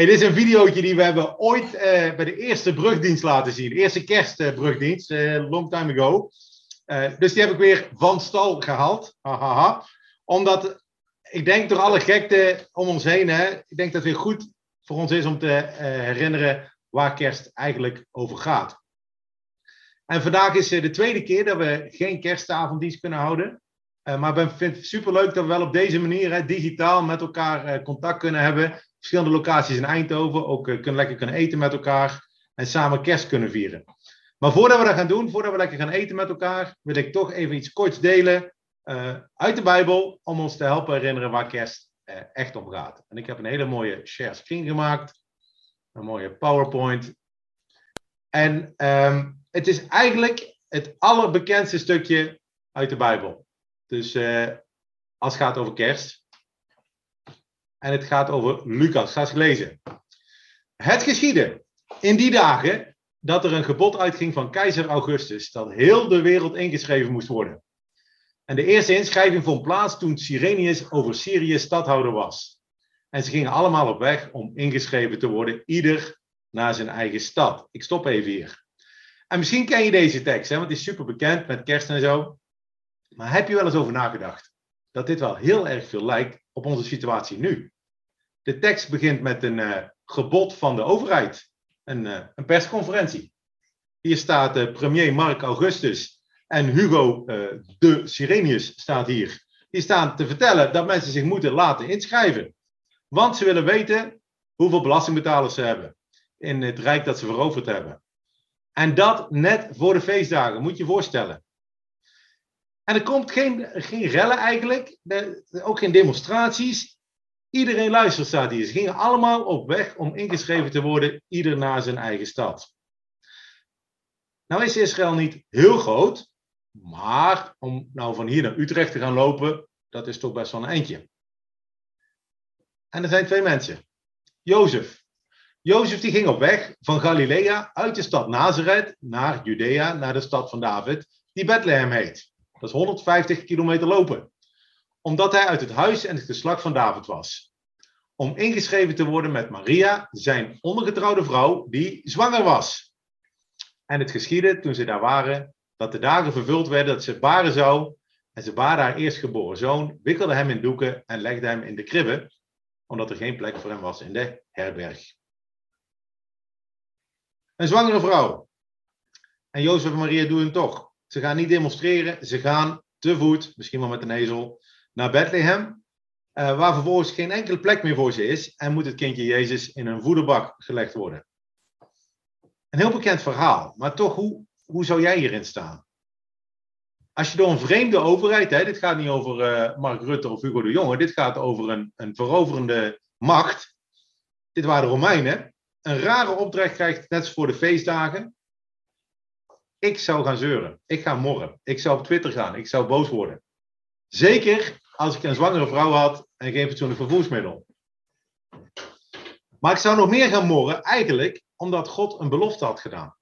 Hey, dit is een videootje die we hebben ooit eh, bij de eerste brugdienst laten zien. De eerste kerstbrugdienst, uh, long time ago. Uh, dus die heb ik weer van stal gehaald. Omdat ik denk door alle gekte om ons heen, hè, ik denk dat het weer goed voor ons is om te herinneren waar kerst eigenlijk over gaat. En vandaag is de tweede keer dat we geen kerstavonddienst kunnen houden. maar ik vind het superleuk dat we wel op deze manier digitaal met elkaar contact kunnen hebben verschillende locaties in Eindhoven. Ook uh, kunnen, lekker kunnen eten met elkaar en samen kerst kunnen vieren. Maar voordat we dat gaan doen, voordat we lekker gaan eten met elkaar, wil ik toch even iets korts delen uh, uit de Bijbel om ons te helpen herinneren waar kerst uh, echt om gaat. En ik heb een hele mooie share screen gemaakt, een mooie PowerPoint. En um, het is eigenlijk het allerbekendste stukje uit de Bijbel. Dus als het gaat over kerst. En het gaat over Lucas. Ga eens lezen. Het geschiedde in die dagen dat er een gebod uitging van keizer Augustus dat heel de wereld ingeschreven moest worden. En de eerste inschrijving vond plaats toen Cyrenius over Syrië stadhouder was. En ze gingen allemaal op weg om ingeschreven te worden, ieder naar zijn eigen stad. Ik stop even hier. En misschien ken je deze tekst, hè, want het is super bekend met kerst en zo. Maar heb je wel eens over nagedacht dat dit wel heel erg veel lijkt op onze situatie nu. De tekst begint met een uh, gebod van de overheid, een, uh, een persconferentie. Hier staat uh, premier Mark Augustus en Hugo de Sirenius staat hier. Die staan te vertellen dat mensen zich moeten laten inschrijven. Want ze willen weten hoeveel belastingbetalers ze hebben in het rijk dat ze veroverd hebben. En dat net voor de feestdagen, moet je je voorstellen. En er komt geen, geen rellen eigenlijk, ook geen demonstraties. Iedereen luistert, staat hier. Ze gingen allemaal op weg om ingeschreven te worden, ieder naar zijn eigen stad. Nou is Israël niet heel groot, maar om nou van hier naar Utrecht te gaan lopen, dat is toch best wel een eindje. En er zijn twee mensen. Jozef. Jozef die ging op weg van Galilea uit de stad Nazareth naar Judea, naar de stad van David, die Bethlehem heet. Dat is 150 kilometer lopen. Omdat hij uit het huis en het geslacht van David was. Om ingeschreven te worden met Maria, zijn ongetrouwde vrouw, die zwanger was. En het geschiedde toen ze daar waren, dat de dagen vervuld werden dat ze baren zou. En ze baarde haar eerstgeboren zoon, wikkelde hem in doeken en legde hem in de kribbe, omdat er geen plek voor hem was in de herberg. Een zwangere vrouw. En Jozef en Maria doen het toch. Ze gaan niet demonstreren, ze gaan te voet, misschien wel met een ezel, naar Bethlehem. Uh, waar vervolgens geen enkele plek meer voor ze is. En moet het kindje Jezus in een voederbak gelegd worden. Een heel bekend verhaal. Maar toch, hoe, hoe zou jij hierin staan? Als je door een vreemde overheid, hè, dit gaat niet over uh, Mark Rutte of Hugo de Jonge, dit gaat over een, een veroverende macht. Dit waren de Romeinen. Een rare opdracht krijgt net voor de feestdagen. Ik zou gaan zeuren. Ik ga morren. Ik zou op Twitter gaan. Ik zou boos worden. Zeker als ik een zwangere vrouw had en geen fatsoenlijk vervoersmiddel. Maar ik zou nog meer gaan morren, eigenlijk omdat God een belofte had gedaan.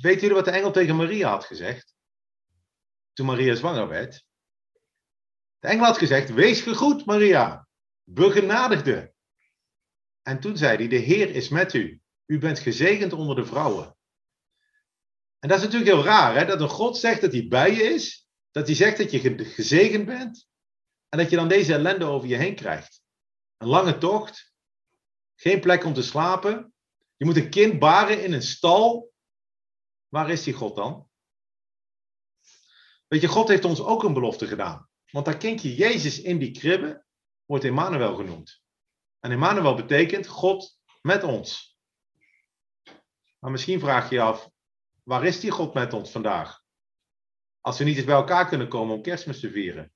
Weet jullie wat de engel tegen Maria had gezegd? Toen Maria zwanger werd. De engel had gezegd: Wees gegroet, Maria, begenadigde. En toen zei hij: De Heer is met u. U bent gezegend onder de vrouwen. En dat is natuurlijk heel raar, hè? dat een God zegt dat hij bij je is, dat hij zegt dat je gezegend bent, en dat je dan deze ellende over je heen krijgt. Een lange tocht, geen plek om te slapen, je moet een kind baren in een stal. Waar is die God dan? Weet je, God heeft ons ook een belofte gedaan. Want dat kindje Jezus in die kribbe wordt Emmanuel genoemd. En Emmanuel betekent God met ons. Maar misschien vraag je je af, Waar is die God met ons vandaag? Als we niet eens bij elkaar kunnen komen om kerstmis te vieren.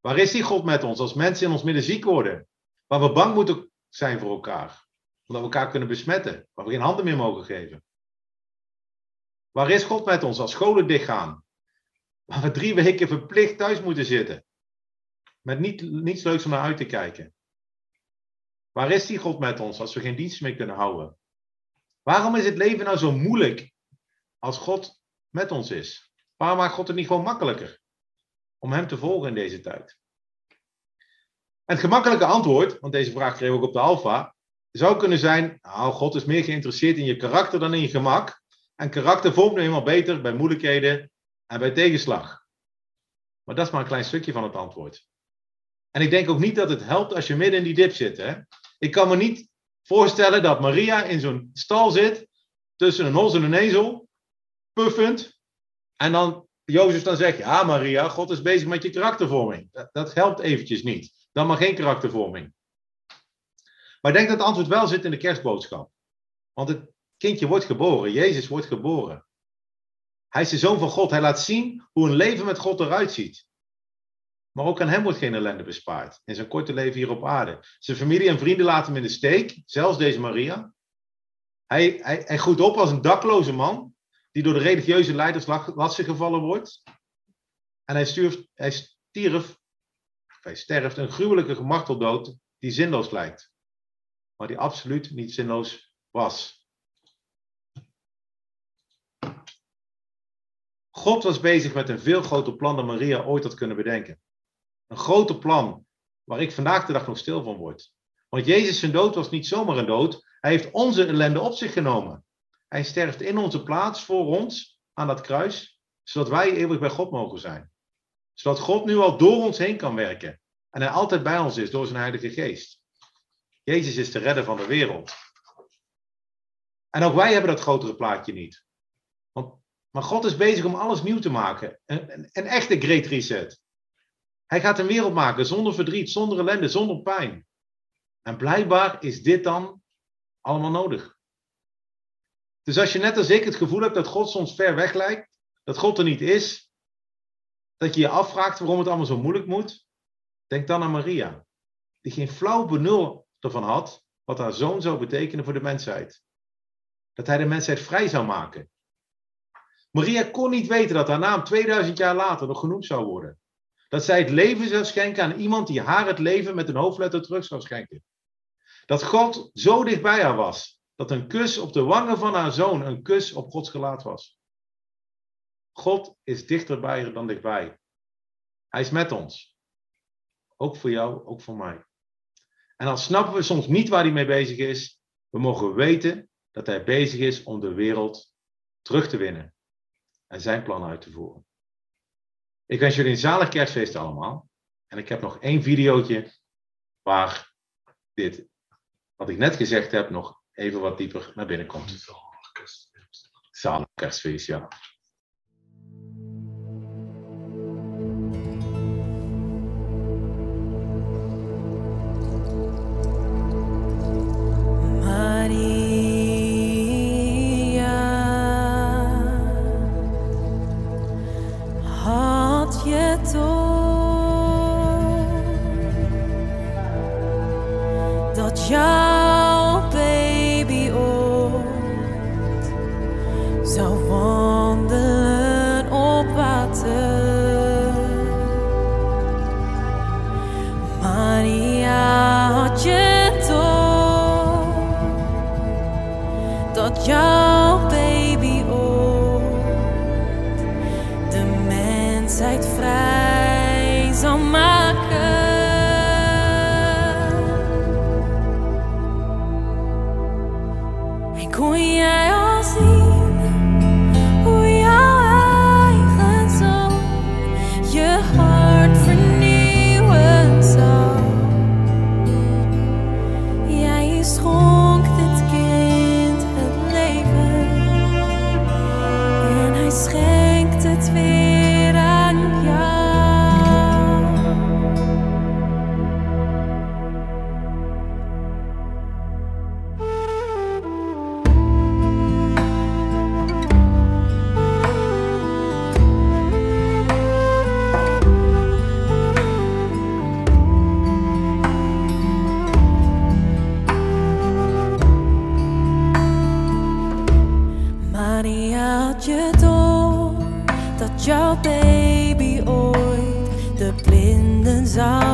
Waar is die God met ons als mensen in ons midden ziek worden? Waar we bang moeten zijn voor elkaar. Omdat we elkaar kunnen besmetten. Waar we geen handen meer mogen geven. Waar is God met ons als scholen dichtgaan? Waar we drie weken verplicht thuis moeten zitten. Met niet, niets leuks om naar uit te kijken. Waar is die God met ons als we geen dienst meer kunnen houden? Waarom is het leven nou zo moeilijk als God met ons is? Waarom maakt God het niet gewoon makkelijker om Hem te volgen in deze tijd? het gemakkelijke antwoord, want deze vraag kreeg ik ook op de Alfa, zou kunnen zijn, nou, God is meer geïnteresseerd in je karakter dan in je gemak. En karakter vormt nu eenmaal beter bij moeilijkheden en bij tegenslag. Maar dat is maar een klein stukje van het antwoord. En ik denk ook niet dat het helpt als je midden in die dip zit. Hè? Ik kan me niet voorstellen dat Maria in zo'n stal zit, tussen een hos en een ezel, puffend. En dan Jozef dan zegt, ja Maria, God is bezig met je karaktervorming. Dat, dat helpt eventjes niet. Dan maar geen karaktervorming. Maar ik denk dat het antwoord wel zit in de kerstboodschap. Want het kindje wordt geboren, Jezus wordt geboren. Hij is de zoon van God. Hij laat zien hoe een leven met God eruit ziet. Maar ook aan hem wordt geen ellende bespaard in zijn korte leven hier op aarde. Zijn familie en vrienden laten hem in de steek, zelfs deze Maria. Hij, hij, hij groeit op als een dakloze man, die door de religieuze leiders lastig gevallen wordt. En hij, stierf, hij stierf, hij sterft een gruwelijke gemarteldood die zinloos lijkt. Maar die absoluut niet zinloos was. God was bezig met een veel groter plan dan Maria ooit had kunnen bedenken. Een groter plan waar ik vandaag de dag nog stil van word. Want Jezus zijn dood was niet zomaar een dood. Hij heeft onze ellende op zich genomen. Hij sterft in onze plaats voor ons aan dat kruis, zodat wij eeuwig bij God mogen zijn. Zodat God nu al door ons heen kan werken. En hij altijd bij ons is door zijn Heilige Geest. Jezus is de redder van de wereld. En ook wij hebben dat grotere plaatje niet. Want, maar God is bezig om alles nieuw te maken. Een, een, een echte great reset. Hij gaat een wereld maken zonder verdriet, zonder ellende, zonder pijn. En blijkbaar is dit dan allemaal nodig. Dus als je net als ik het gevoel hebt dat God soms ver weg lijkt, dat God er niet is, dat je je afvraagt waarom het allemaal zo moeilijk moet, denk dan aan Maria, die geen flauw benul ervan had wat haar zoon zou betekenen voor de mensheid. Dat hij de mensheid vrij zou maken. Maria kon niet weten dat haar naam 2000 jaar later nog genoemd zou worden. Dat zij het leven zou schenken aan iemand die haar het leven met een hoofdletter terug zou schenken. Dat God zo dicht bij haar was, dat een kus op de wangen van haar zoon een kus op Gods gelaat was. God is dichterbij dan dichtbij. Hij is met ons. Ook voor jou, ook voor mij. En dan snappen we soms niet waar hij mee bezig is. We mogen weten dat hij bezig is om de wereld terug te winnen en zijn plan uit te voeren. Ik wens jullie een zalig kerstfeest allemaal. En ik heb nog één videootje waar dit, wat ik net gezegd heb, nog even wat dieper naar binnen komt. Zalig kerstfeest, ja. Hoe jouw eigen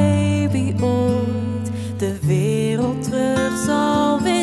baby ooit de wereld terug zal winnen.